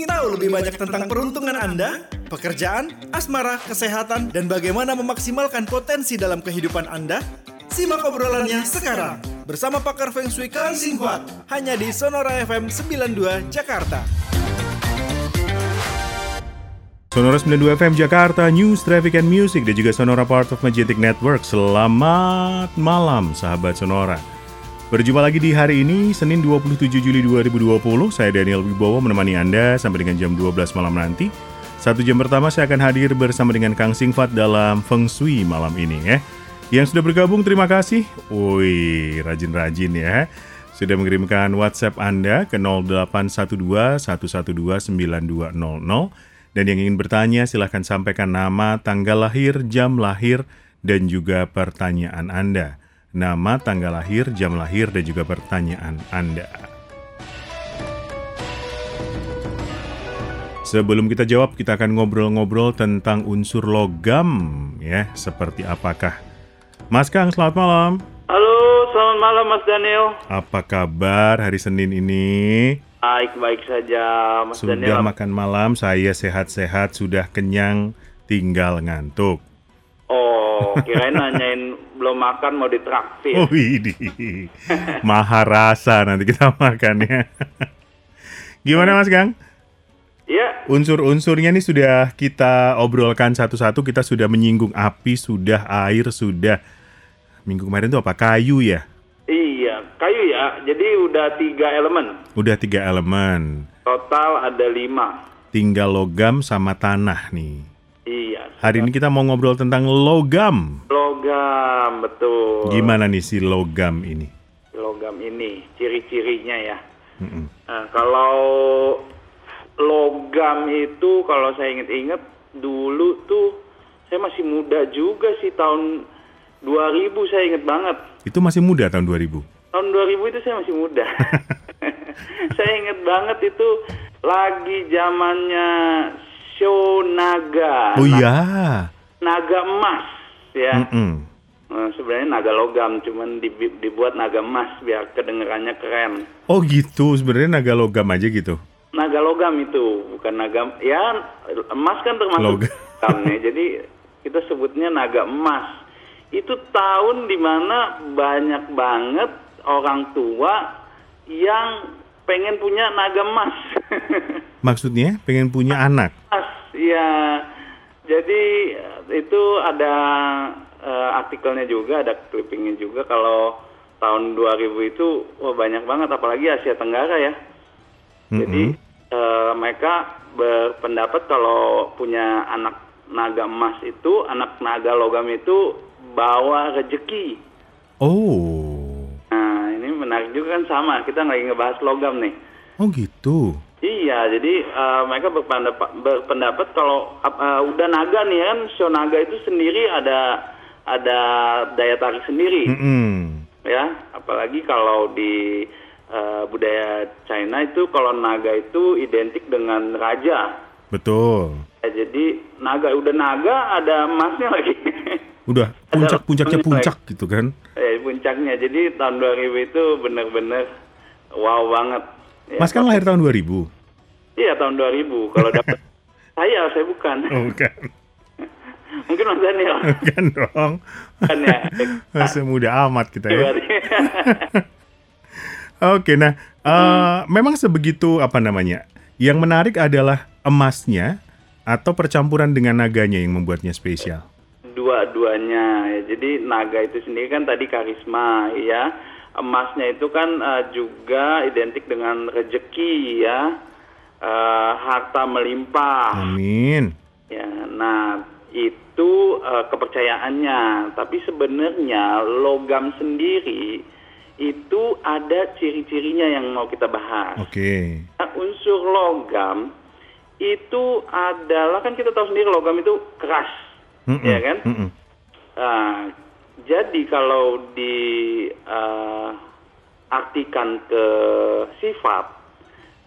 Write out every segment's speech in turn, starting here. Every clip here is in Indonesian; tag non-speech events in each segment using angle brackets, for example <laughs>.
Ingin tahu lebih banyak tentang peruntungan Anda, pekerjaan, asmara, kesehatan, dan bagaimana memaksimalkan potensi dalam kehidupan Anda? Simak obrolannya sekarang bersama pakar Feng Shui Kang Sing Huat hanya di Sonora FM 92 Jakarta. Sonora 92 FM Jakarta, News, Traffic, and Music, dan juga Sonora Part of Majestic Network. Selamat malam, sahabat Sonora. Berjumpa lagi di hari ini, Senin 27 Juli 2020. Saya Daniel Wibowo menemani Anda sampai dengan jam 12 malam nanti. Satu jam pertama saya akan hadir bersama dengan Kang Singfat dalam Feng Shui malam ini ya. Yang sudah bergabung terima kasih. Wih, rajin-rajin ya. Sudah mengirimkan WhatsApp Anda ke 0812 112 9200 dan yang ingin bertanya silahkan sampaikan nama, tanggal lahir, jam lahir, dan juga pertanyaan Anda nama, tanggal lahir, jam lahir, dan juga pertanyaan Anda. Sebelum kita jawab, kita akan ngobrol-ngobrol tentang unsur logam, ya, seperti apakah. Mas Kang, selamat malam. Halo, selamat malam Mas Daniel. Apa kabar hari Senin ini? Baik-baik saja, Mas sudah Daniel. makan malam, saya sehat-sehat, sudah kenyang, tinggal ngantuk. Oh, kirain nanyain belum makan mau ditraktir. Oh ini <laughs> Maharasa nanti kita makan ya. Gimana Mas Gang? Iya, Unsur-unsurnya nih sudah kita obrolkan satu-satu. Kita sudah menyinggung api, sudah air, sudah. Minggu kemarin itu apa? Kayu ya? iya, kayu ya. Jadi udah tiga elemen. Udah tiga elemen. Total ada lima. Tinggal logam sama tanah nih. Iya. Hari ini kita mau ngobrol tentang logam. Logam, betul. Gimana nih si logam ini? Logam ini, ciri-cirinya ya. Mm-mm. Nah, kalau logam itu kalau saya inget-inget dulu tuh saya masih muda juga sih tahun 2000 saya inget banget. Itu masih muda tahun 2000. Tahun 2000 itu saya masih muda. <laughs> <laughs> saya inget banget itu lagi zamannya show naga. Oh iya. Naga emas ya. Mm-mm. Nah, sebenarnya naga logam cuman dibuat naga emas biar kedengarannya keren. Oh gitu, sebenarnya naga logam aja gitu. Naga logam itu bukan naga ya emas kan termasuk Logam. logam ya. <laughs> Jadi kita sebutnya naga emas. Itu tahun di mana banyak banget orang tua yang pengen punya naga emas. <laughs> Maksudnya pengen punya anak. Emas, ya. Jadi itu ada eh, artikelnya juga, ada clippingnya juga kalau tahun 2000 itu wah banyak banget apalagi Asia Tenggara ya. Jadi eh, mereka berpendapat kalau punya anak naga emas itu, anak naga logam itu bawa rejeki. Oh. Nah menarik juga kan sama, kita lagi ngebahas logam nih. Oh gitu. Iya, jadi eh, mereka berpendapat, berpendapat kalau eh, udah naga nih kan, show naga itu sendiri ada ada daya tarik sendiri, Mm-mm. ya. Apalagi kalau di eh, budaya China itu kalau naga itu identik dengan raja. Betul. Ya, jadi naga udah naga ada emasnya lagi. <laughs> Udah puncak-puncaknya puncak gitu kan. eh, puncaknya. Jadi tahun 2000 itu bener-bener wow banget. Ya, Mas kan lahir tahun 2000. Iya tahun 2000. Kalau dapat <laughs> saya, saya bukan. Oh, bukan. <laughs> Mungkin Mas Daniel. <laughs> Bukan dong. Bukan ya. Masih muda amat kita ya. Berarti. Oke, nah eh, memang sebegitu apa namanya? Yang menarik adalah emasnya atau percampuran dengan naganya yang membuatnya spesial. Dua-duanya. ya. Jadi naga itu sendiri kan tadi karisma ya. Emasnya itu kan eh, juga identik dengan rejeki ya. Eh, harta melimpah. Amin. Ya, nah itu eh, kepercayaannya. Tapi sebenarnya logam sendiri itu ada ciri-cirinya yang mau kita bahas. Oke. Nah, unsur logam itu adalah kan kita tahu sendiri logam itu keras, Mm-mm, ya kan? mm-mm. Nah, jadi kalau di eh, artikan ke sifat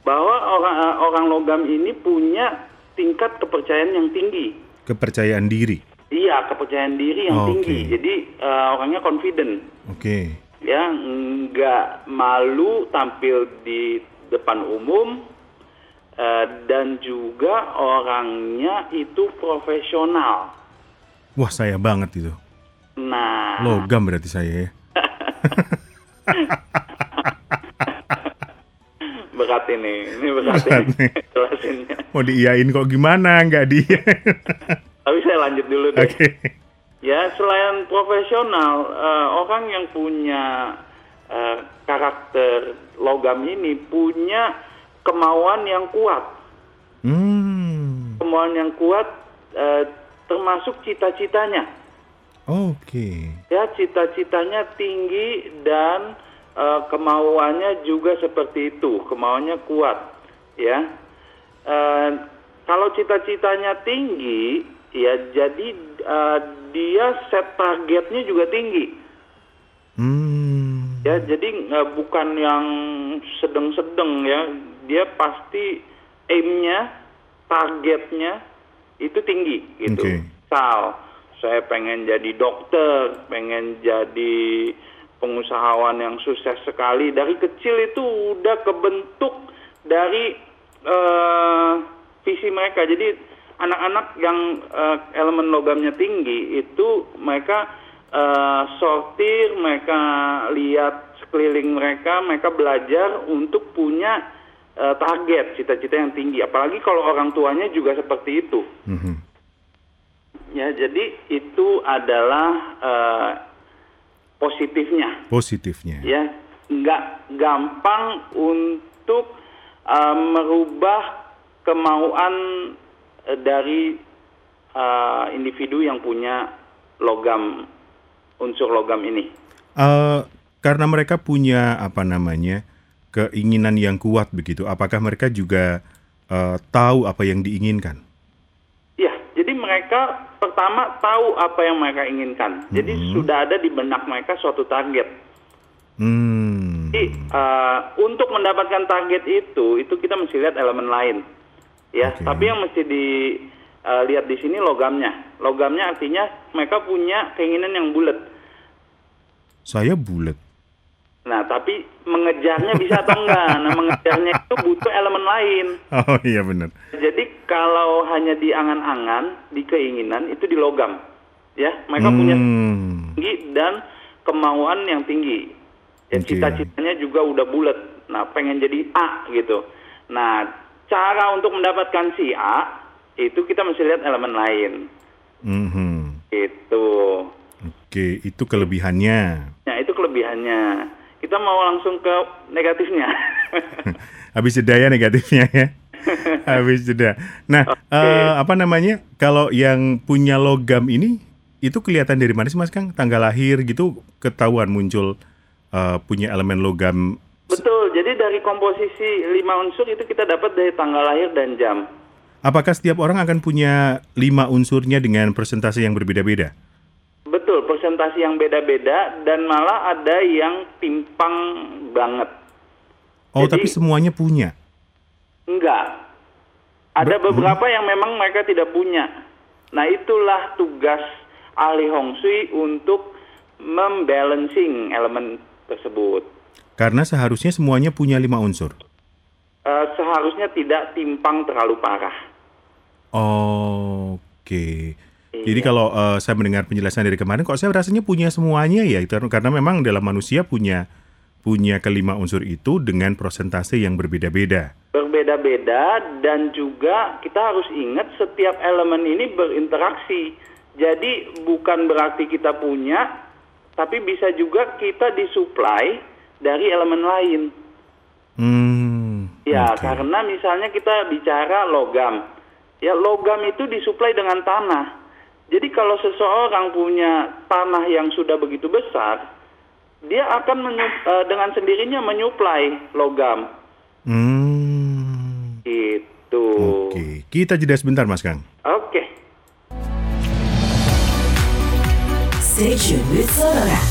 bahwa orang orang logam ini punya tingkat kepercayaan yang tinggi. Kepercayaan diri. Iya, kepercayaan diri yang Oke. tinggi. Jadi eh, orangnya confident. Oke. ya nggak malu tampil di depan umum eh, dan juga orangnya itu profesional. Wah, saya banget itu. Nah, Logam berarti saya ya. <laughs> berat ini, ini berat, Berat ini <laughs> jelasinnya. Mau diiyain kok gimana? Nggak dia. <laughs> Tapi saya lanjut dulu deh. Oke. Ya, selain profesional, eh, orang yang punya eh, karakter logam ini punya kemauan yang kuat. Hmm. Kemauan yang kuat eh, termasuk cita-citanya. Oke. Ya, cita-citanya tinggi dan eh, kemauannya juga seperti itu, kemauannya kuat, ya. Eh, kalau cita-citanya tinggi, ya jadi eh, dia set targetnya juga tinggi. Hmm. Ya, jadi nggak bukan yang sedang-sedang ya. Dia pasti aimnya, targetnya itu tinggi gitu. Misal, saya pengen jadi dokter, pengen jadi pengusahawan yang sukses sekali. Dari kecil itu udah kebentuk dari eh, visi mereka. Jadi anak-anak yang eh, elemen logamnya tinggi itu mereka eh, sortir, mereka lihat sekeliling mereka, mereka belajar untuk punya eh, target, cita-cita yang tinggi. Apalagi kalau orang tuanya juga seperti itu. Mhm. Ya, jadi itu adalah eh, positifnya. Positifnya. Ya, nggak gampang untuk eh, merubah kemauan eh, dari eh, individu yang punya logam unsur logam ini. Eh, karena mereka punya apa namanya keinginan yang kuat begitu. Apakah mereka juga eh, tahu apa yang diinginkan? Ya, jadi mereka pertama tahu apa yang mereka inginkan. Jadi sudah ada di benak mereka suatu target. Hmm. Jadi eh, untuk mendapatkan target itu, itu kita mesti lihat elemen lain, ya. Oke. Tapi yang mesti dilihat di sini logamnya. Logamnya artinya mereka punya keinginan yang bulat. Saya bulat. Nah, tapi mengejarnya bisa atau enggak? Nah, mengejarnya itu butuh elemen lain. Oh iya benar. Jadi kalau hanya di angan-angan, di keinginan itu di logam, ya. Mereka punya Hmm. tinggi dan kemauan yang tinggi. Ya, cita-citanya juga udah bulat. Nah, pengen jadi A gitu. Nah, cara untuk mendapatkan si A itu kita mesti lihat elemen lain. Mhm. Itu. Oke, itu kelebihannya. Nah, itu kelebihannya. Kita mau langsung ke negatifnya. <laughs> Habis jeda ya negatifnya ya. <laughs> Habis jeda. Nah, eh, apa namanya? Kalau yang punya logam ini itu kelihatan dari mana sih Mas Kang? Tanggal lahir gitu ketahuan muncul eh, punya elemen logam. Betul. Jadi dari komposisi lima unsur itu kita dapat dari tanggal lahir dan jam. Apakah setiap orang akan punya lima unsurnya dengan persentase yang berbeda-beda? Betul, persentase yang beda-beda dan malah ada yang timpang banget. Oh, Jadi- tapi semuanya punya. Enggak. Ada Ber- beberapa yang memang mereka tidak punya. Nah, itulah tugas ahli Hong Shui untuk membalancing elemen tersebut. Karena seharusnya semuanya punya lima unsur. Eh, seharusnya tidak timpang terlalu parah. Oke. Jadi kalau eh, saya mendengar penjelasan dari kemarin, kok saya rasanya punya semuanya ya, itu karena memang dalam manusia punya punya kelima unsur itu dengan persentase yang berbeda-beda. Berbeda-beda dan juga kita harus ingat setiap elemen ini berinteraksi. Jadi bukan berarti kita punya, tapi bisa juga kita disuplai dari elemen lain. Hmm. Ya, oke. karena misalnya kita bicara logam. Ya, logam itu disuplai dengan tanah. Jadi kalau seseorang punya tanah yang sudah begitu besar, dia akan menyu- eh, dengan sendirinya menyuplai logam. Hmm. Itu. Oke, kita jeda sebentar Mas Kang. Oke. Stay tuned with Sonora,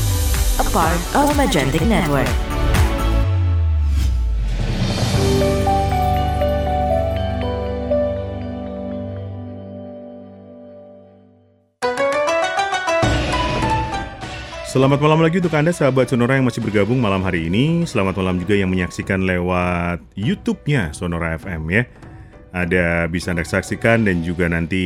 a part of Magentic Network. Selamat malam lagi untuk Anda sahabat Sonora yang masih bergabung malam hari ini. Selamat malam juga yang menyaksikan lewat YouTube-nya Sonora FM ya. ada bisa Anda saksikan dan juga nanti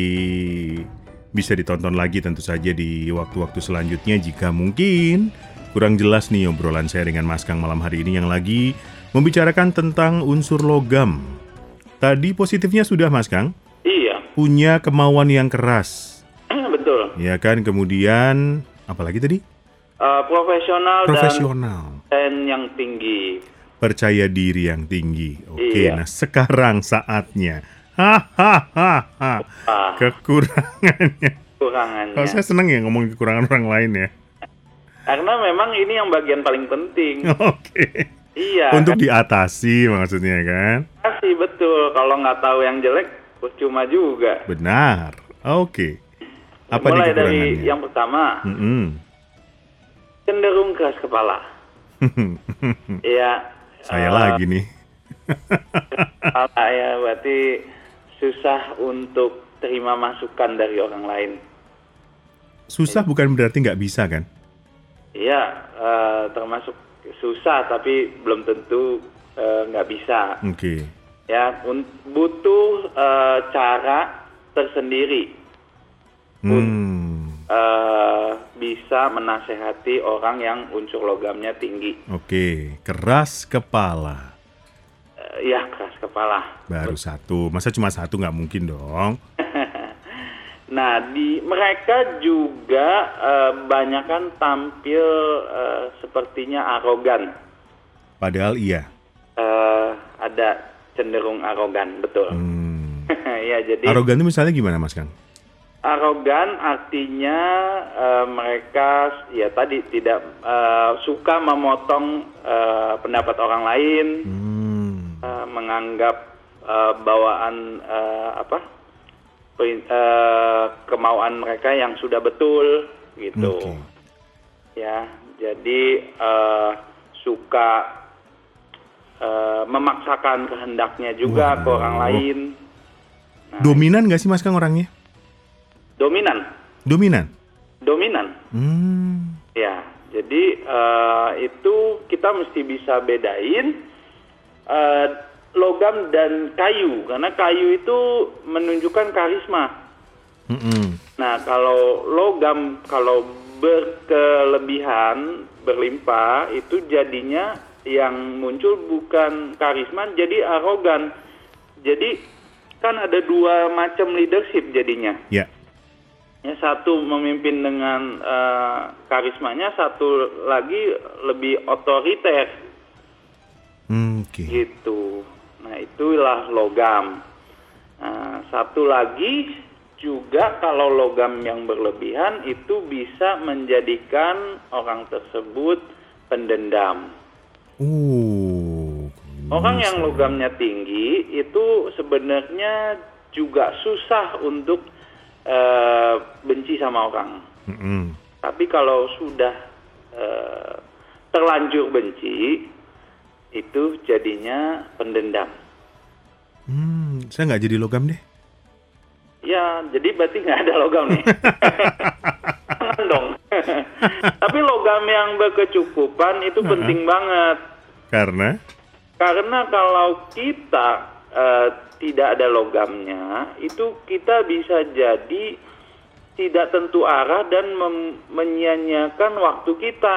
bisa ditonton lagi tentu saja di waktu-waktu selanjutnya jika mungkin kurang jelas nih obrolan saya dengan Mas Kang malam hari ini yang lagi membicarakan tentang unsur logam. Tadi positifnya sudah Mas Kang, Iya, punya kemauan yang keras. <clears throat> betul. Ya kan, kemudian apalagi tadi? Eh, profesional, Profesional. dan yang tinggi. percaya diri yang tinggi. Oke, Iya. nah sekarang saatnya. Hahaha. Ah, Kekurangannya. kurangannya. Kalau saya seneng ya ngomong kekurangan orang lain ya. Karena memang ini yang bagian paling penting. <laughs> Oke. iya, Untuk kan? diatasi maksudnya kan? Pasti betul. Kalau nggak tahu yang jelek, percuma juga. Benar. Oke. Apa nih Mulai dari kekurangannya? yang pertama, Mm-mm. Cenderung keras kepala. <laughs> Iya. Saya eh, lagi nih. Kepala ya, berarti susah untuk terima masukan dari orang lain. Susah bukan berarti nggak bisa kan? Iya, eh, termasuk susah tapi belum tentu eh, nggak bisa. Oke. Ya, un- butuh eh, cara tersendiri Hmm. Eh, bisa menasehati orang yang unsur logamnya tinggi. Oke. Keras kepala. Eh, ya, keras kepala. Baru satu. Masa cuma satu nggak mungkin dong? <laughs> Nah, di mereka juga eh, banyakan tampil eh, sepertinya arogan. Padahal iya. Eh, ada cenderung arogan, betul. Hmm. <laughs> ya, jadi Arogan itu misalnya gimana Mas Kang? Arogan artinya eh, mereka ya tadi tidak eh, suka memotong eh, pendapat orang lain, Hmm. eh, menganggap eh, bawaan eh, apa eh, kemauan mereka yang sudah betul gitu. Oke. Ya, jadi eh, suka eh, memaksakan kehendaknya juga ke Waduh. orang lain. Nah, Dominan nggak sih Mas Kang orangnya? Dominan, Dominan. dominan. Hmm. Ya, jadi eh, itu kita mesti bisa bedain eh, logam dan kayu, karena kayu itu menunjukkan karisma. Mm-mm. Nah, kalau logam kalau berkelebihan, berlimpah, itu jadinya yang muncul bukan karisma, jadi arogan. Jadi kan ada dua macam leadership jadinya. Ya. Ya, satu memimpin dengan eh, karismanya, satu lagi lebih otoriter Hmm, Oke. gitu. Nah, itulah logam. Nah, satu lagi juga kalau logam yang berlebihan itu bisa menjadikan orang tersebut pendendam. Uh. Orang yang logamnya tinggi itu sebenarnya juga susah untuk eh, benci sama orang. Mm-mm. Tapi kalau sudah eh, terlanjur benci, itu jadinya pendendam. Hmm, saya nggak jadi logam deh. Ya, jadi berarti nggak ada logam nih. Jangan <laughs> dong. Tapi logam yang berkecukupan itu penting banget. Karena Karena kalau kita eh, tidak ada logamnya, itu kita bisa jadi tidak tentu arah dan menyia-nyiakan waktu kita.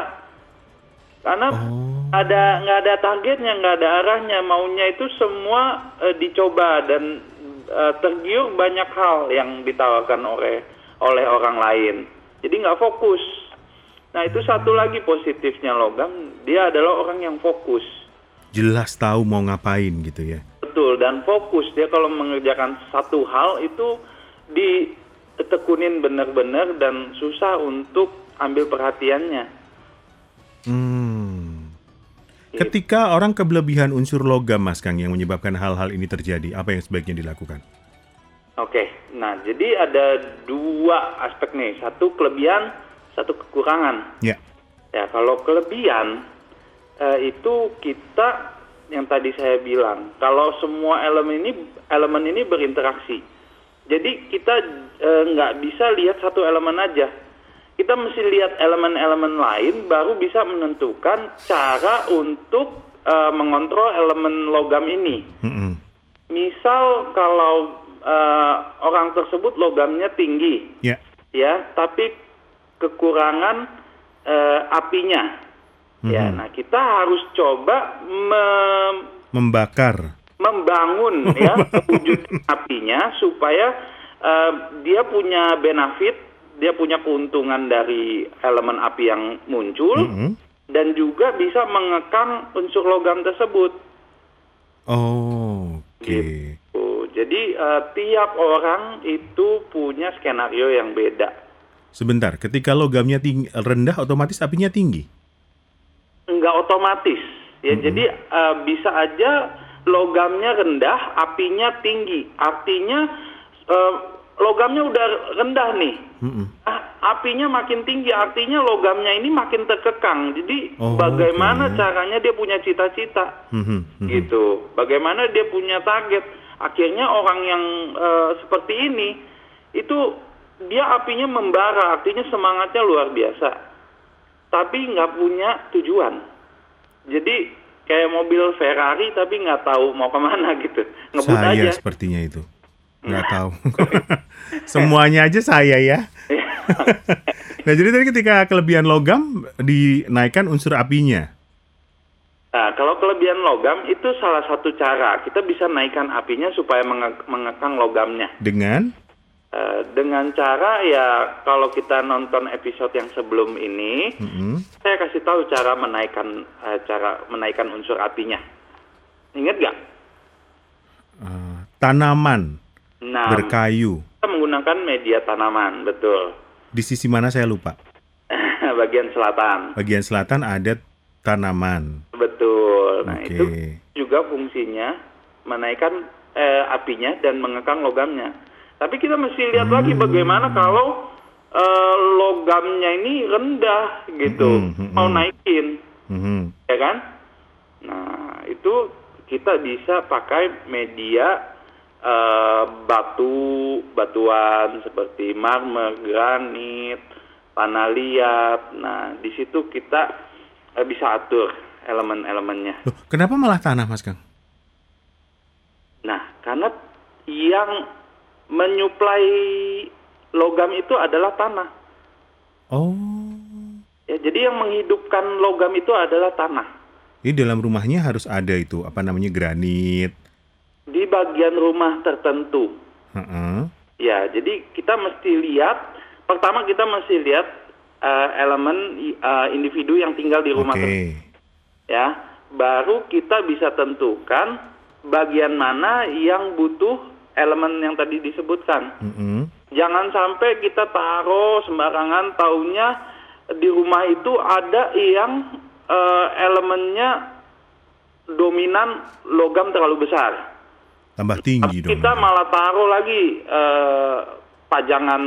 Karena Oh. ada nggak ada targetnya, nggak ada arahnya, maunya itu semua eh, dicoba dan eh, tergiur banyak hal yang ditawarkan oleh oleh orang lain. Jadi nggak fokus. Nah itu satu lagi positifnya logam, dia adalah orang yang fokus. jelas tahu mau ngapain gitu ya. Betul dan fokus dia kalau mengerjakan satu hal itu ditekunin benar-benar dan susah untuk ambil perhatiannya. Hmm. Gitu. Ketika orang kelebihan unsur logam Mas Kang yang menyebabkan hal-hal ini terjadi, apa yang sebaiknya dilakukan? Oke, nah jadi ada dua aspek nih, satu kelebihan, satu kekurangan. Ya. Ya kalau kelebihan eh, itu kita yang tadi saya bilang, kalau semua elemen ini elemen ini berinteraksi, jadi kita eh, nggak bisa lihat satu elemen aja. Kita mesti lihat elemen-elemen lain, baru bisa menentukan cara untuk eh, mengontrol elemen logam ini. Mm-mm. misal kalau eh, orang tersebut logamnya tinggi, Ya. ya, tapi kekurangan eh, apinya, ya. Nah, kita harus coba mem- Membakar. membangun <laughs> ya wujud apinya supaya eh, dia punya benefit, dia punya keuntungan dari elemen api yang muncul Mm-mm. dan juga bisa mengekang unsur logam tersebut. Oh, oke. Gitu. Jadi eh, tiap orang itu punya skenario yang beda. Sebentar, ketika logamnya tinggi, rendah otomatis apinya tinggi. Enggak otomatis. Ya, jadi eh, bisa aja logamnya rendah, apinya tinggi. Artinya eh, logamnya udah rendah nih. Ah, apinya makin tinggi, artinya logamnya ini makin terkekang. Jadi Oh, bagaimana oke. caranya dia punya cita-cita? Mhm, mhm. gitu. Bagaimana dia punya target? Akhirnya orang yang eh, seperti ini itu dia apinya membara, artinya semangatnya luar biasa, tapi nggak punya tujuan. Jadi kayak mobil Ferrari tapi nggak tahu mau ke mana <laughs> gitu, ngebut Saya aja. sepertinya itu. Nggak tahu. <laughs> Semuanya aja saya ya. <laughs> nah, jadi tadi ketika kelebihan logam dinaikkan unsur apinya. Nah, kalau kelebihan logam itu salah satu cara kita bisa naikkan apinya supaya menge- mengekang logamnya. Dengan Eh, dengan cara ya kalau kita nonton episode yang sebelum ini, Mm-mm. saya kasih tahu cara menaikkan eh, cara menaikkan unsur apinya. Ingat nggak? eh, tanaman Nah, berkayu. kita menggunakan media tanaman, betul. Di sisi mana saya lupa. <laughs> Bagian selatan, Bagian selatan ada tanaman. betul. Nah Oke. itu juga fungsinya menaikkan eh, apinya dan mengekang logamnya. Tapi kita mesti lihat lagi Hmm. bagaimana kalau eh, logamnya ini rendah gitu, Mm-mm, mm-mm. mau naikin. Mhm. ya kan? Nah, itu kita bisa pakai media eh, batu, batuan seperti marmer, granit, tanah liat. Nah, di situ kita eh, bisa atur elemen-elemennya. Loh, kenapa malah tanah, Mas Kang? Nah, karena yang menyuplai logam itu adalah tanah. Oh. Ya, jadi yang menghidupkan logam itu adalah tanah. Ini dalam rumahnya harus ada itu, apa namanya, granit. Di bagian rumah tertentu. Heeh. Ya, jadi kita mesti lihat pertama kita mesti lihat eh, elemen eh, individu yang tinggal di rumah Oke. tersebut, ya. Baru kita bisa tentukan bagian mana yang butuh elemen yang tadi disebutkan. Mm-mm. Jangan sampai kita taruh sembarangan taunya di rumah itu ada yang eh, elemennya dominan logam terlalu besar. Tambah tinggi dong. Kita malah taruh lagi eh, pajangan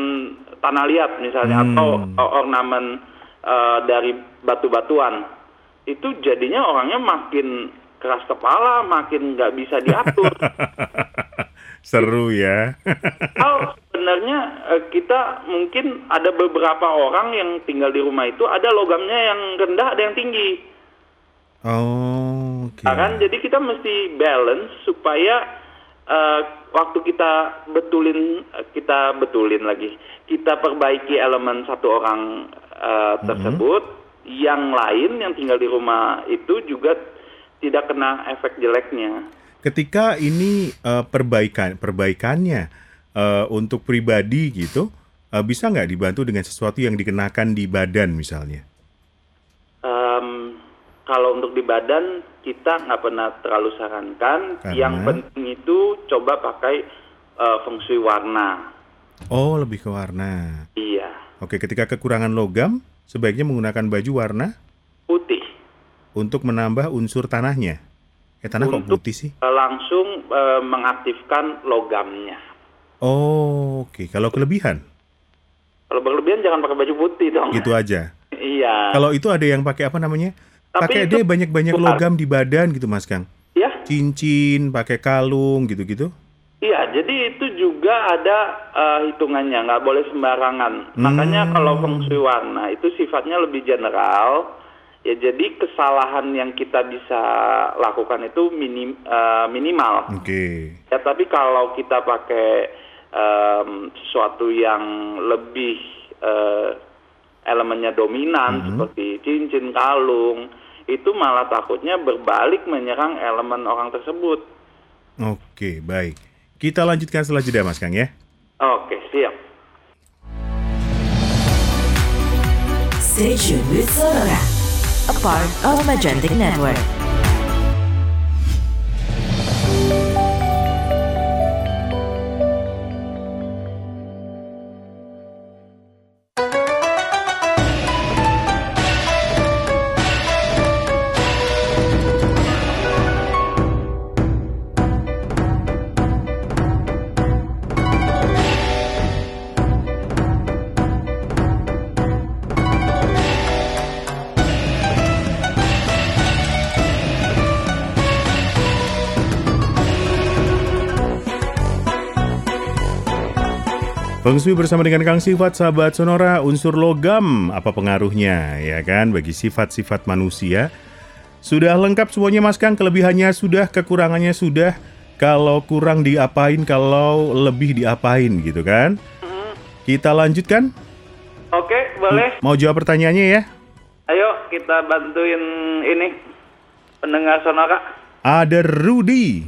tanah liat misalnya Hmm. atau eh, ornamen eh, dari batu-batuan. Itu jadinya orangnya makin keras kepala, makin nggak bisa diatur. <laughs> Seru ya. Atau sebenarnya eh, kita mungkin ada beberapa orang yang tinggal di rumah itu ada logamnya yang rendah, ada yang tinggi. oh, oke. Nah, kan jadi kita mesti balance supaya eh, waktu kita betulin eh, kita betulin lagi kita perbaiki elemen satu orang eh, tersebut yang lain yang tinggal di rumah itu juga tidak kena efek jeleknya Ketika ini eh, perbaikan perbaikannya eh, untuk pribadi gitu, eh, bisa nggak dibantu dengan sesuatu yang dikenakan di badan misalnya? Em, kalau untuk di badan kita nggak pernah terlalu sarankan Karena? yang penting itu coba pakai eh, feng shui warna Oh, lebih ke warna. iya Oke, ketika kekurangan logam, sebaiknya menggunakan baju warna putih untuk menambah unsur tanahnya. Eh, tanah kok Untuk- putih sih? Eh, langsung eh, mengaktifkan logamnya. Oh, oke. Kalau kelebihan, Kalau berlebihan jangan pakai baju putih dong. gitu aja. <laughs> Iya. Kalau itu ada yang pakai apa namanya? Tapi Pakai itu deh banyak-banyak logam di badan gitu, Mas Kang. Ya, Cincin, pakai kalung gitu-gitu. iya. Jadi itu juga ada eh, hitungannya, nggak boleh sembarangan. Hmm. Makanya kalau feng shui warna itu sifatnya lebih general. Ya jadi kesalahan yang kita bisa lakukan itu minim, eh, minimal. Oke. Ya tapi kalau kita pakai em, sesuatu yang lebih eh, elemennya dominan seperti cincin, kalung, itu malah takutnya berbalik menyerang elemen orang tersebut. Oke, baik. Kita lanjutkan setelah jeda Mas Kang ya. Oke, siap. Stay tuned with Sonora, a part of Magentic Network. Feng Shui bersama dengan Kang Sifat, sahabat Sonora, unsur logam, apa pengaruhnya, ya kan, bagi sifat-sifat manusia. Sudah lengkap semuanya Mas Kang, kelebihannya sudah, kekurangannya sudah, kalau kurang diapain, kalau lebih diapain gitu kan. Kita lanjutkan, Oke, boleh. mau jawab pertanyaannya ya. Ayo kita bantuin ini pendengar sonora Ada Rudy.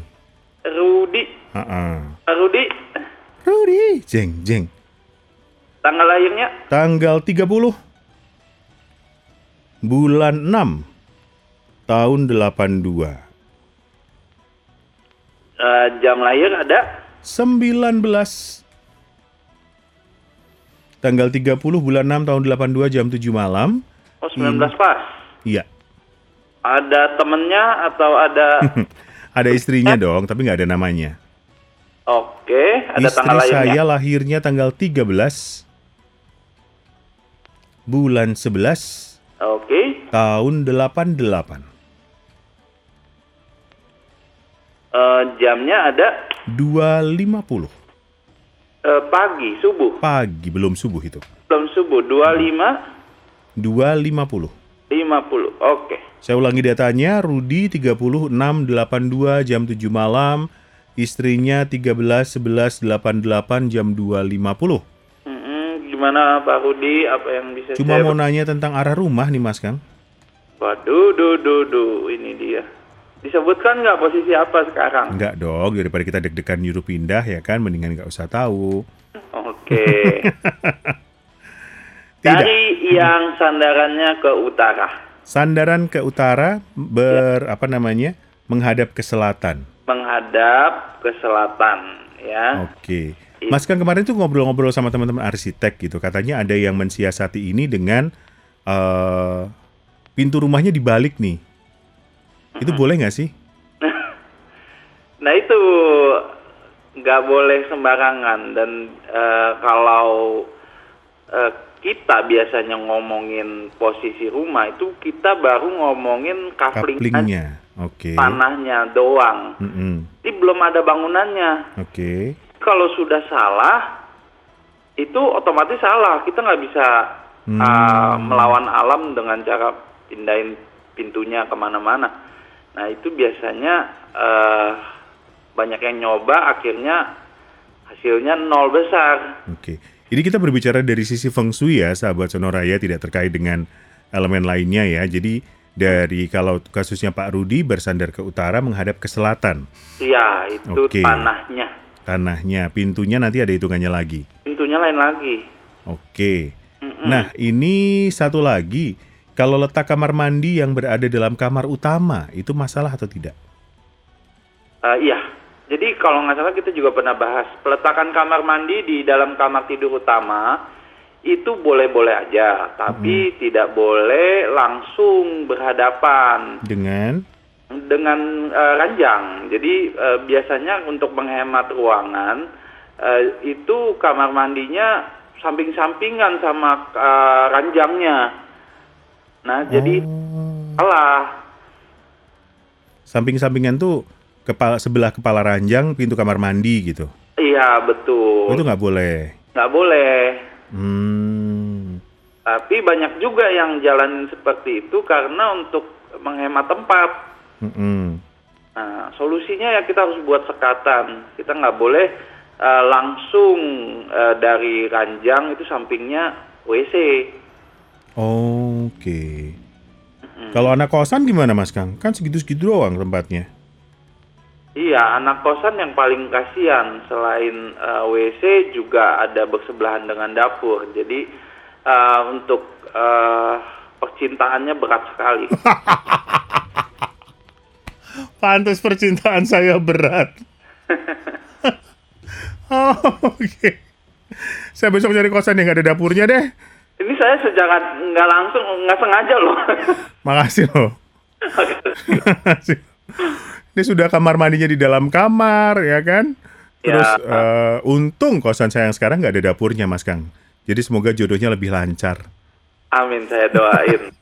Rudi. Ha-ha. Rudi, Rudy, jeng, jeng. tanggal lahirnya Tanggal 30 bulan 6 tahun 82. eh, jam lahir ada 19 tanggal 30 bulan 6 tahun 82 jam 7 malam. oh 19 pas. Iya. Ada temennya atau ada <laughs> Ada istrinya dong, tapi nggak ada namanya. Oke, ada Istri tanggal lahirnya. saya lahirnya tanggal 13 bulan 11 Oke. tahun 88. Eh, jamnya ada 2.50 eh, pagi, subuh. pagi, belum subuh itu. Belum subuh 25 2.50. 50. Oke. Saya ulangi datanya, Rudi 3682 jam 7 malam, istrinya 13 11 88 jam 2.50. Mm-mm, gimana Pak Rudi? Apa yang bisa Cuma saya mau nanya tentang arah rumah nih Mas Kang. Waduh, duh, duh, duh, ini dia. Disebutkan nggak posisi apa sekarang? Enggak dong, daripada kita deg-degan nyuruh pindah ya kan, mendingan nggak usah tahu. Oke. <laughs> Dari yang sandarannya ke utara, Sandaran ke utara ber apa namanya? menghadap ke selatan. Menghadap ke selatan, ya. Oke. Mas Kang kemarin tuh ngobrol-ngobrol sama teman-teman arsitek gitu. Katanya ada yang mensiasati ini dengan eh pintu rumahnya dibalik nih. Itu boleh nggak sih? <laughs> Nah itu nggak boleh sembarangan dan eh, kalau eh, kita biasanya ngomongin posisi rumah itu kita baru ngomongin kafling Kaplingnya. Oke. tanahnya doang. Mm-mm. Ini belum ada bangunannya. Oke. Kalau sudah salah itu otomatis salah. Kita nggak bisa Hmm. uh, melawan alam dengan cara pindahin pintunya ke mana-mana. Nah itu biasanya uh, banyak yang nyoba akhirnya hasilnya nol besar. Oke. Ini kita berbicara dari sisi feng shui ya, sahabat Sonoraya tidak terkait dengan elemen lainnya ya. Jadi dari kalau kasusnya Pak Rudi bersandar ke utara menghadap ke selatan. Iya itu Oke. tanahnya. Tanahnya, pintunya nanti ada hitungannya lagi. Pintunya lain lagi. Oke. Nah, ini satu lagi. Kalau letak kamar mandi yang berada dalam kamar utama, itu masalah atau tidak? Uh, iya. Jadi kalau nggak salah kita juga pernah bahas peletakan kamar mandi di dalam kamar tidur utama itu boleh-boleh aja, tapi tidak boleh langsung berhadapan Dengan dengan eh, ranjang. Jadi eh, biasanya untuk menghemat ruangan eh, itu kamar mandinya samping-sampingan sama eh, ranjangnya. Nah, jadi Oh. salah. samping-sampingan tuh kepala sebelah kepala ranjang pintu kamar mandi gitu. Iya, betul. itu nggak boleh. Nggak boleh. Hmm. Tapi banyak juga yang jalan seperti itu karena untuk menghemat tempat. Mm-mm. Nah, solusinya ya kita harus buat sekatan. Kita nggak boleh eh, langsung eh, dari ranjang itu sampingnya WC. Oke. Kalau anak kosan gimana Mas Kang? Kan segitu-segitu doang tempatnya. Iya, anak kosan yang paling kasihan selain eh, WC juga ada bersebelahan dengan dapur. Jadi eh, untuk eh, percintaannya berat sekali. <laughs> Pantas percintaan saya berat. <laughs> oh, Oke. Saya besok cari kosan yang nggak ada dapurnya deh. Ini saya secara nggak langsung nggak sengaja loh. <laughs> Makasih loh. Makasih. Ini sudah kamar mandinya di dalam kamar, ya kan? Terus Ya. eh, untung kosan saya yang sekarang nggak ada dapurnya, Mas Kang. Jadi semoga jodohnya lebih lancar. Amin, saya doain.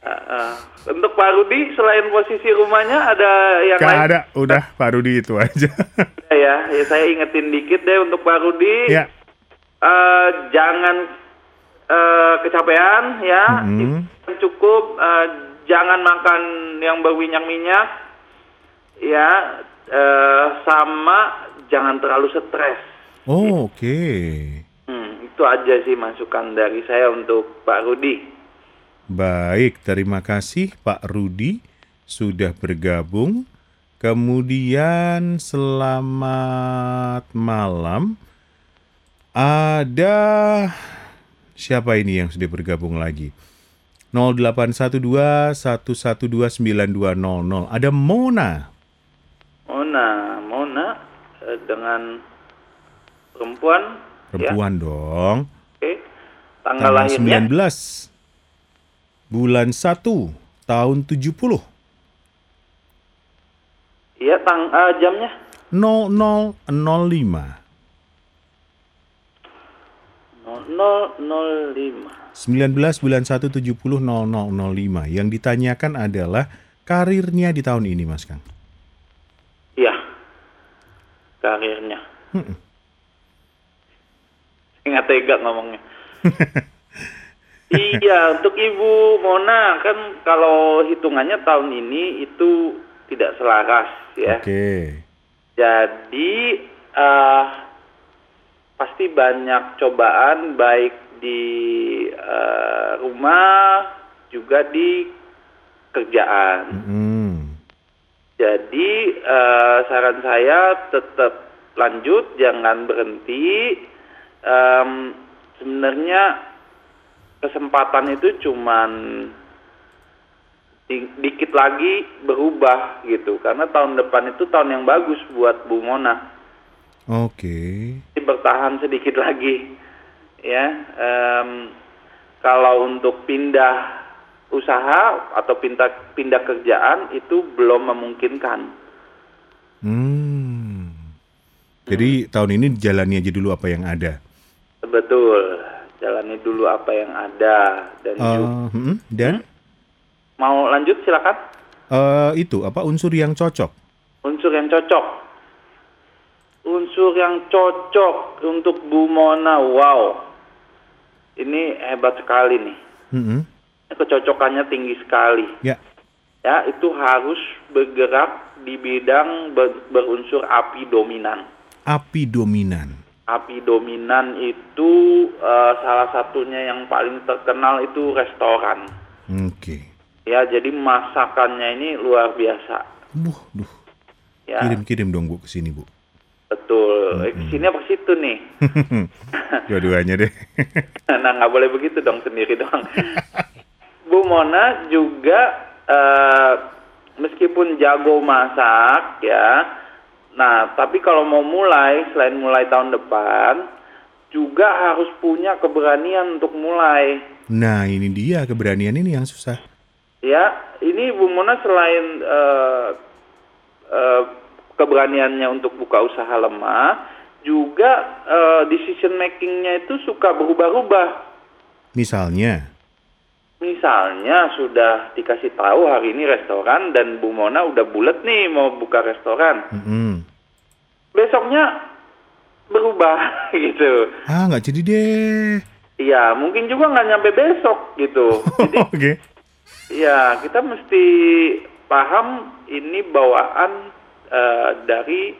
Eh, <laughs> untuk Pak Rudi, selain posisi rumahnya ada yang Gak lain? ada, udah Pak Rudi itu aja. <laughs> Ya, ya saya ingetin dikit deh untuk Pak Rudi. ya, Eh, jangan eh, kecapean ya, Mhm. Yang cukup. eh, jangan makan yang berminyak-minyak, ya, eh, sama jangan terlalu stres. oh, oke. Hmm, itu aja sih masukan dari saya untuk Pak Rudi. Baik, terima kasih Pak Rudi sudah bergabung. Kemudian selamat malam. Ada siapa ini yang sudah bergabung lagi? 0812 112 9200. Ada Mona. Mona, Mona eh, dengan perempuan, ya, Perempuan dong. oke. Tanggal Tanggal lahirnya 19 bulan 1 tahun 70 Iya, tang eh, jamnya 0005 0005. 19 bulan 1 70 0005 Yang ditanyakan adalah karirnya di tahun ini Mas Kang. Karirnya. Saya nggak tega ngomongnya. <laughs> iya, untuk Ibu Mona kan kalau hitungannya tahun ini itu tidak selaras ya. Oke Jadi eh pasti banyak cobaan baik di eh, rumah juga di kerjaan. Mm-mm. Jadi eh, saran saya tetap lanjut, jangan berhenti. Em, sebenarnya kesempatan itu cuman di- dikit lagi berubah gitu, karena tahun depan itu tahun yang bagus buat Bu Mona. Oke Jadi bertahan sedikit lagi, ya. Em, kalau untuk pindah usaha atau pindah pindah kerjaan itu belum memungkinkan. Hmm. Jadi tahun ini jalani aja dulu apa yang ada Betul, jalani dulu apa yang ada dan Eh, juga mm-mm. Dan mau lanjut silakan. eh, itu apa unsur yang cocok Unsur yang cocok, unsur yang cocok untuk Bu Mona, wow, ini hebat sekali nih. Mm-mm. Kecocokannya tinggi sekali. Ya Ya, itu harus bergerak di bidang ber- berunsur api dominan. api dominan Api dominan itu eh, salah satunya yang paling terkenal itu restoran. Oke Ya, jadi masakannya ini luar biasa. Buh, duh. Ya, Kirim-kirim dong Bu ke sini Bu. betul. Eh, Sini apa situ nih? <laughs> Dua-duanya deh. <laughs> nah, nggak boleh begitu dong sendiri dong. <laughs> Bu Mona juga eh, meskipun jago masak ya, nah tapi kalau mau mulai selain mulai tahun depan juga harus punya keberanian untuk mulai. Nah ini dia keberanian ini yang susah. Ya, ini Bu Mona selain eh, eh, keberaniannya untuk buka usaha lemah, juga eh, decision makingnya itu suka berubah-ubah. Misalnya, Misalnya sudah dikasih tahu hari ini restoran dan Bu Mona udah bulat nih mau buka restoran. mm-mm. Besoknya berubah <laughs> gitu. ah nggak jadi deh. Iya, mungkin juga nggak nyampe besok gitu. <laughs> Jadi Oke. ya kita mesti paham ini bawaan eh, dari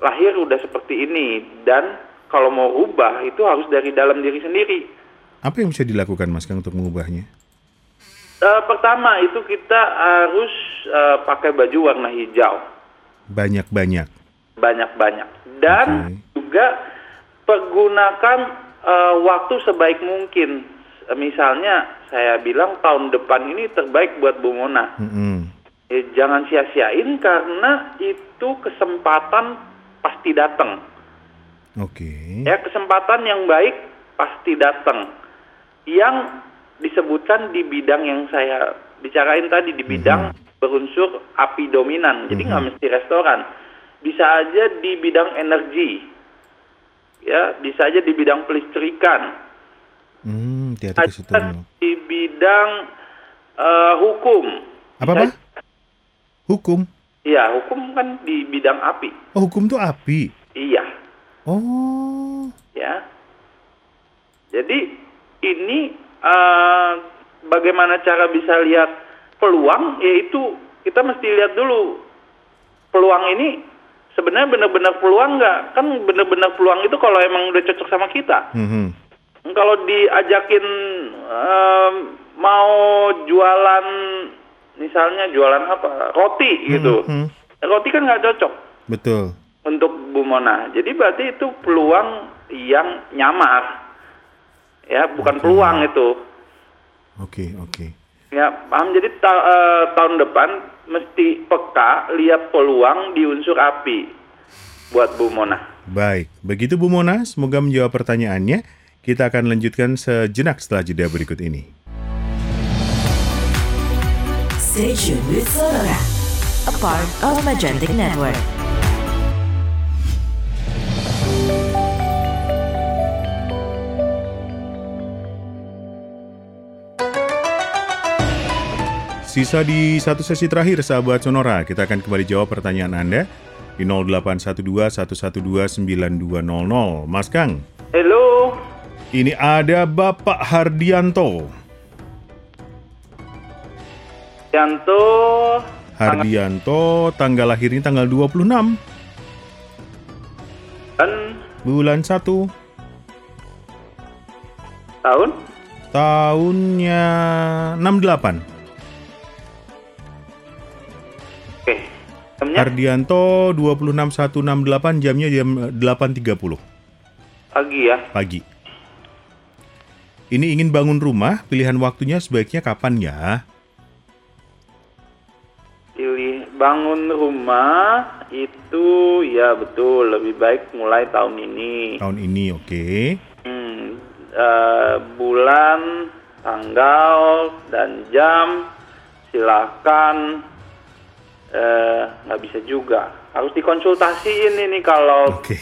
lahir udah seperti ini dan kalau mau rubah itu harus dari dalam diri sendiri. Apa yang bisa dilakukan Mas Kang untuk mengubahnya? Eh, pertama itu kita harus eh, pakai baju warna hijau Banyak-banyak. banyak-banyak dan Oke. juga pergunakan eh, waktu sebaik mungkin. Misalnya saya bilang tahun depan ini terbaik buat Bu Mona. Mm-mm. Eh, jangan sia-siain karena itu kesempatan pasti datang. Oke. Ya, kesempatan yang baik pasti datang. Yang disebutkan di bidang yang saya bicarain tadi di bidang berunsur api dominan. Jadi nggak mesti restoran. Bisa aja di bidang energi. Ya, bisa aja di bidang pelistrikan. Hmm, situ. Ada di bidang eh, hukum. Apa apa? Hukum. Iya, hukum kan di bidang api. Oh, hukum tuh api. Iya, Oh. ya. Jadi ini eh, bagaimana cara bisa lihat peluang? Yaitu kita mesti lihat dulu peluang ini sebenarnya benar-benar peluang nggak? Kan benar-benar peluang itu kalau emang udah cocok sama kita. Mhm. Kalau diajakin em, mau jualan, misalnya jualan apa? Roti gitu. Mhm. Roti kan nggak cocok Betul. untuk Bu Mona. Jadi berarti itu peluang yang nyamar. Ya, bukan peluang itu. Oke, oke. Ya, paham. Jadi ta- eh, tahun depan mesti peka lihat peluang di unsur api buat Bu Mona. Baik, begitu Bu Mona, semoga menjawab pertanyaannya. Kita akan lanjutkan sejenak setelah jeda berikut ini. Stay tuned with Sonora, a part of Magentic Network. Sisa di satu sesi terakhir, sahabat Sonora. Kita akan kembali jawab pertanyaan Anda di 0812-112-9200. Mas Kang, Halo, ini ada Bapak Hardianto. Yanto. Hardianto, tanggal lahirnya tanggal 26 Dan bulan 1 tahun? tahunnya 68. Jamnya Hardianto 26168 jamnya jam 8.30 pagi ya. pagi. Ini ingin bangun rumah, pilihan waktunya sebaiknya kapan ya? Pilih bangun rumah itu ya betul lebih baik mulai tahun ini. Tahun ini, oke. Hmm, eh, bulan, tanggal, dan jam silakan eh, nggak bisa juga. Harus dikonsultasiin ini kalau Oke.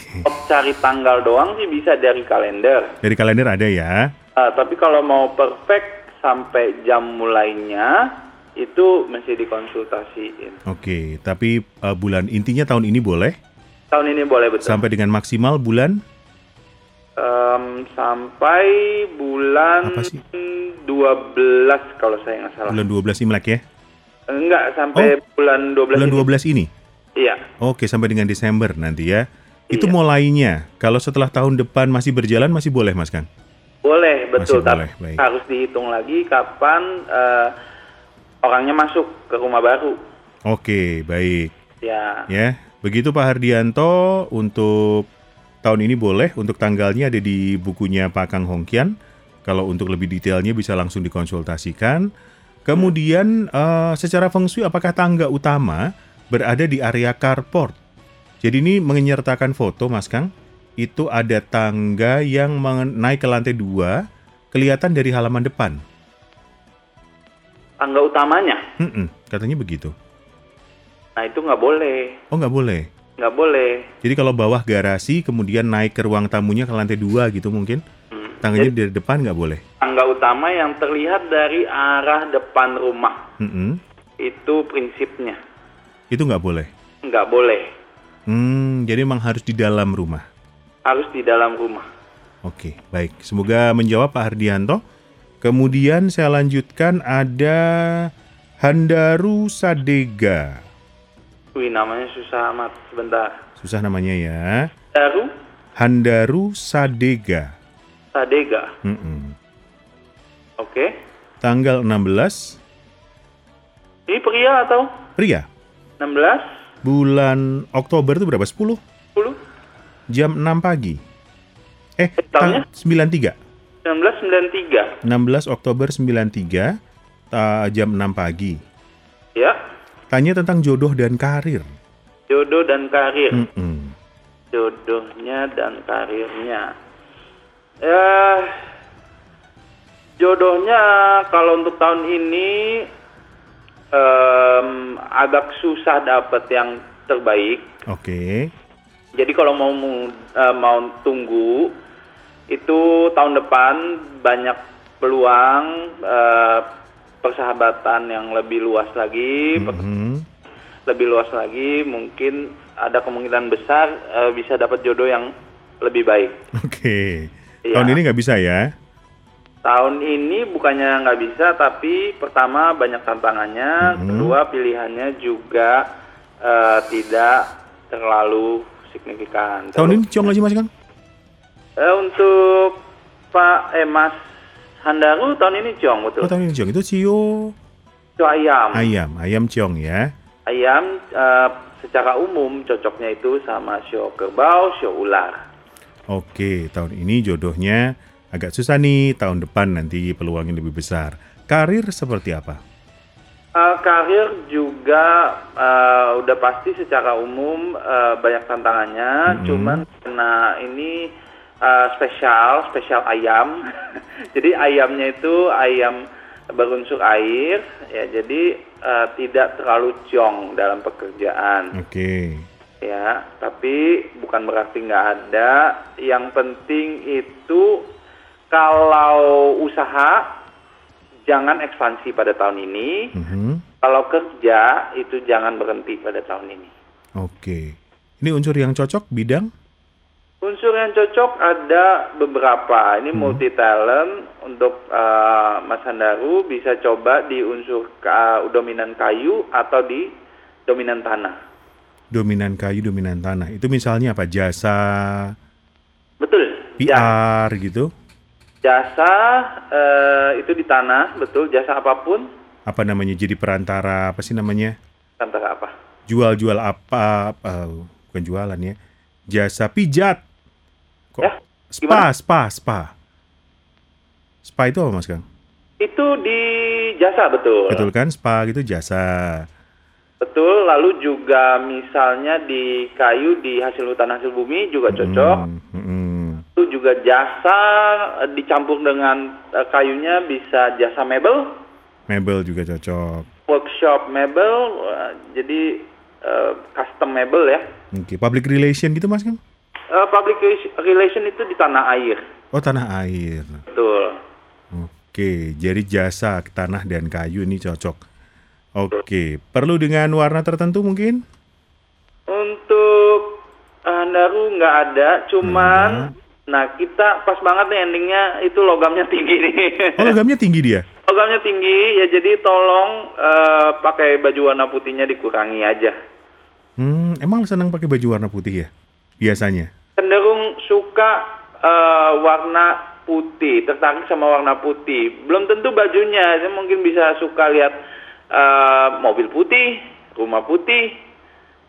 cari tanggal doang sih bisa dari kalender. Dari kalender ada ya? Eh, tapi kalau mau perfect sampai jam mulainya itu mesti dikonsultasiin. Oke, tapi uh, bulan intinya tahun ini boleh Tahun ini boleh betul. sampai dengan maksimal bulan Em, sampai bulan Apa sih? 12 kalau saya nggak salah. bulan 12 Imlek ya? Enggak, sampai bulan 12 Bulan ini. 12 ini. Iya. Oke, sampai dengan Desember nanti ya. Itu Iya. mulainya. Kalau setelah tahun depan masih berjalan masih boleh, Mas Kang? Boleh, betul. Masih boleh, baik. harus dihitung lagi kapan eh, orangnya masuk ke rumah baru. Oke, baik. Ya. Ya, begitu Pak Hardianto untuk tahun ini boleh untuk tanggalnya ada di bukunya Pak Kang Hongkian. Kalau untuk lebih detailnya bisa langsung dikonsultasikan. Kemudian eh, secara feng shui apakah tangga utama berada di area carport? Jadi ini menyertakan foto Mas Kang. Itu ada tangga yang naik ke lantai dua, kelihatan dari halaman depan. Tangga utamanya. Mm-mm, katanya begitu. Nah, itu nggak boleh. Oh nggak boleh. Nggak boleh. Jadi kalau bawah garasi kemudian naik ke ruang tamunya ke lantai dua gitu mungkin Hmm. tangganya dari depan nggak boleh. Tangga utama yang terlihat dari arah depan rumah. Mm-mm. Itu prinsipnya. Itu nggak boleh. Nggak boleh. Hmm, jadi memang harus di dalam rumah. Harus di dalam rumah. Oke, baik. Semoga menjawab Pak Hardianto. Kemudian saya lanjutkan ada Handaru Sadega. Wih, namanya susah amat. Sebentar. Susah namanya ya. Daru Handaru Sadega. Sadega. Mm-mm. Oke. Tanggal 16 Ini pria atau pria. 16? Bulan Oktober itu berapa? 10? 10? Jam 6 pagi. Eh, tahunnya? tang- 93. 1993. 16 Oktober 93 ta- jam 6 pagi. Ya. Tanya tentang jodoh dan karir. Jodoh dan karir. Mm-mm. Jodohnya dan karirnya. Ya. Jodohnya kalau untuk tahun ini em, agak susah dapat yang terbaik. Oke. Jadi kalau mau eh, mau tunggu itu tahun depan banyak peluang eh, persahabatan yang lebih luas lagi, per- Mhm. lebih luas lagi mungkin ada kemungkinan besar eh, bisa dapat jodoh yang lebih baik. Oke. Iya. Tahun ini nggak bisa ya? Tahun ini bukannya nggak bisa, tapi pertama banyak tantangannya, Mhm. kedua pilihannya juga eh, tidak terlalu signifikan. Tahun ini ciong lagi mas kan? Eh, untuk Pak eh Mas Handaru tahun ini ciong betul. Oh tahun ini ciong itu cio Itu ayam. ayam, ayam ciong ya. Ayam eh, secara umum cocoknya itu sama show kerbau, show ular. Oke, tahun ini jodohnya agak susah nih. Tahun depan nanti peluangnya lebih besar. Karir seperti apa? Eh, karir juga eh, udah pasti secara umum eh, banyak tantangannya, Mhm. cuman karena ini eh, spesial, spesial ayam. <laughs> jadi ayamnya itu ayam berunsur air, ya jadi eh, tidak terlalu jong dalam pekerjaan. Oke. Ya tapi bukan berarti nggak ada yang penting itu kalau usaha jangan ekspansi pada tahun ini Mhm. kalau kerja itu jangan berhenti pada tahun ini Oke. Ini unsur yang cocok bidang? unsur yang cocok ada beberapa ini multi talent untuk eh, Mas Handaru bisa coba di unsur ka- dominan kayu atau di dominan tanah Dominan kayu, dominan tanah. Itu misalnya apa? Jasa betul PR gitu? Jasa eh, itu di tanah, betul. Jasa apa pun, Apa namanya? Jadi perantara apa sih namanya? antara apa? Jual-jual apa? apa- bukan jualan ya. Jasa pijat. Kok? Ya, spa, spa, spa. Spa itu apa Mas Kang? Itu di jasa, betul. Betul kan? Spa gitu jasa. Betul. Lalu juga misalnya di kayu, di hasil hutan hasil bumi juga cocok. Hmm, hmm. Itu juga jasa eh, dicampur dengan eh, kayunya bisa jasa mebel, Mebel juga cocok. workshop mebel, eh, jadi eh, custom mebel ya. Oke, public relation gitu Mas Kang? Eh, public relation itu di tanah air, Oh, tanah air. betul. Oke, jadi jasa tanah dan kayu ini cocok. Oke, perlu dengan warna tertentu mungkin? Untuk Handaru nggak ada, cuman nah kita pas banget nih endingnya itu logamnya tinggi nih. Oh, logamnya tinggi dia. <laughs> logamnya tinggi ya jadi tolong eh, pakai baju warna putihnya dikurangi aja. Hmm, emang senang pakai baju warna putih ya? Biasanya. Cenderung suka eh, warna putih, tertarik sama warna putih. Belum tentu bajunya, saya mungkin bisa suka lihat eh, mobil putih, rumah putih,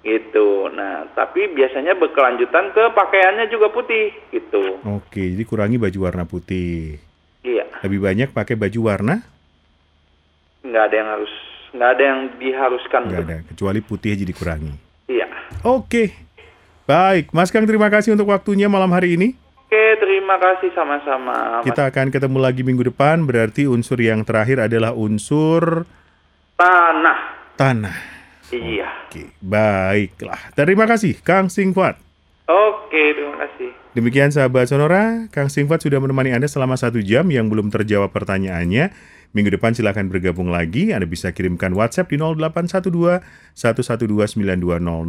gitu. Nah, tapi biasanya berkelanjutan ke pakaiannya juga putih, gitu. Oke, jadi kurangi baju warna putih. Iya, Lebih banyak pakai baju warna? nggak ada yang harus, nggak ada yang diharuskan. Nggak ada, kecuali putih aja dikurangi. Iya. Oke, baik. Mas Kang, terima kasih untuk waktunya malam hari ini. Oke, terima kasih sama-sama. Mas Kita akan ketemu lagi minggu depan, berarti unsur yang terakhir adalah unsur Tanah. tanah. Iya. Oke, baiklah. Terima kasih, Kang Singfat. Oke, terima kasih. Demikian sahabat Sonora, Kang Singfat sudah menemani Anda selama satu jam yang belum terjawab pertanyaannya. Minggu depan silahkan bergabung lagi. Anda bisa kirimkan WhatsApp di 0812 112 9200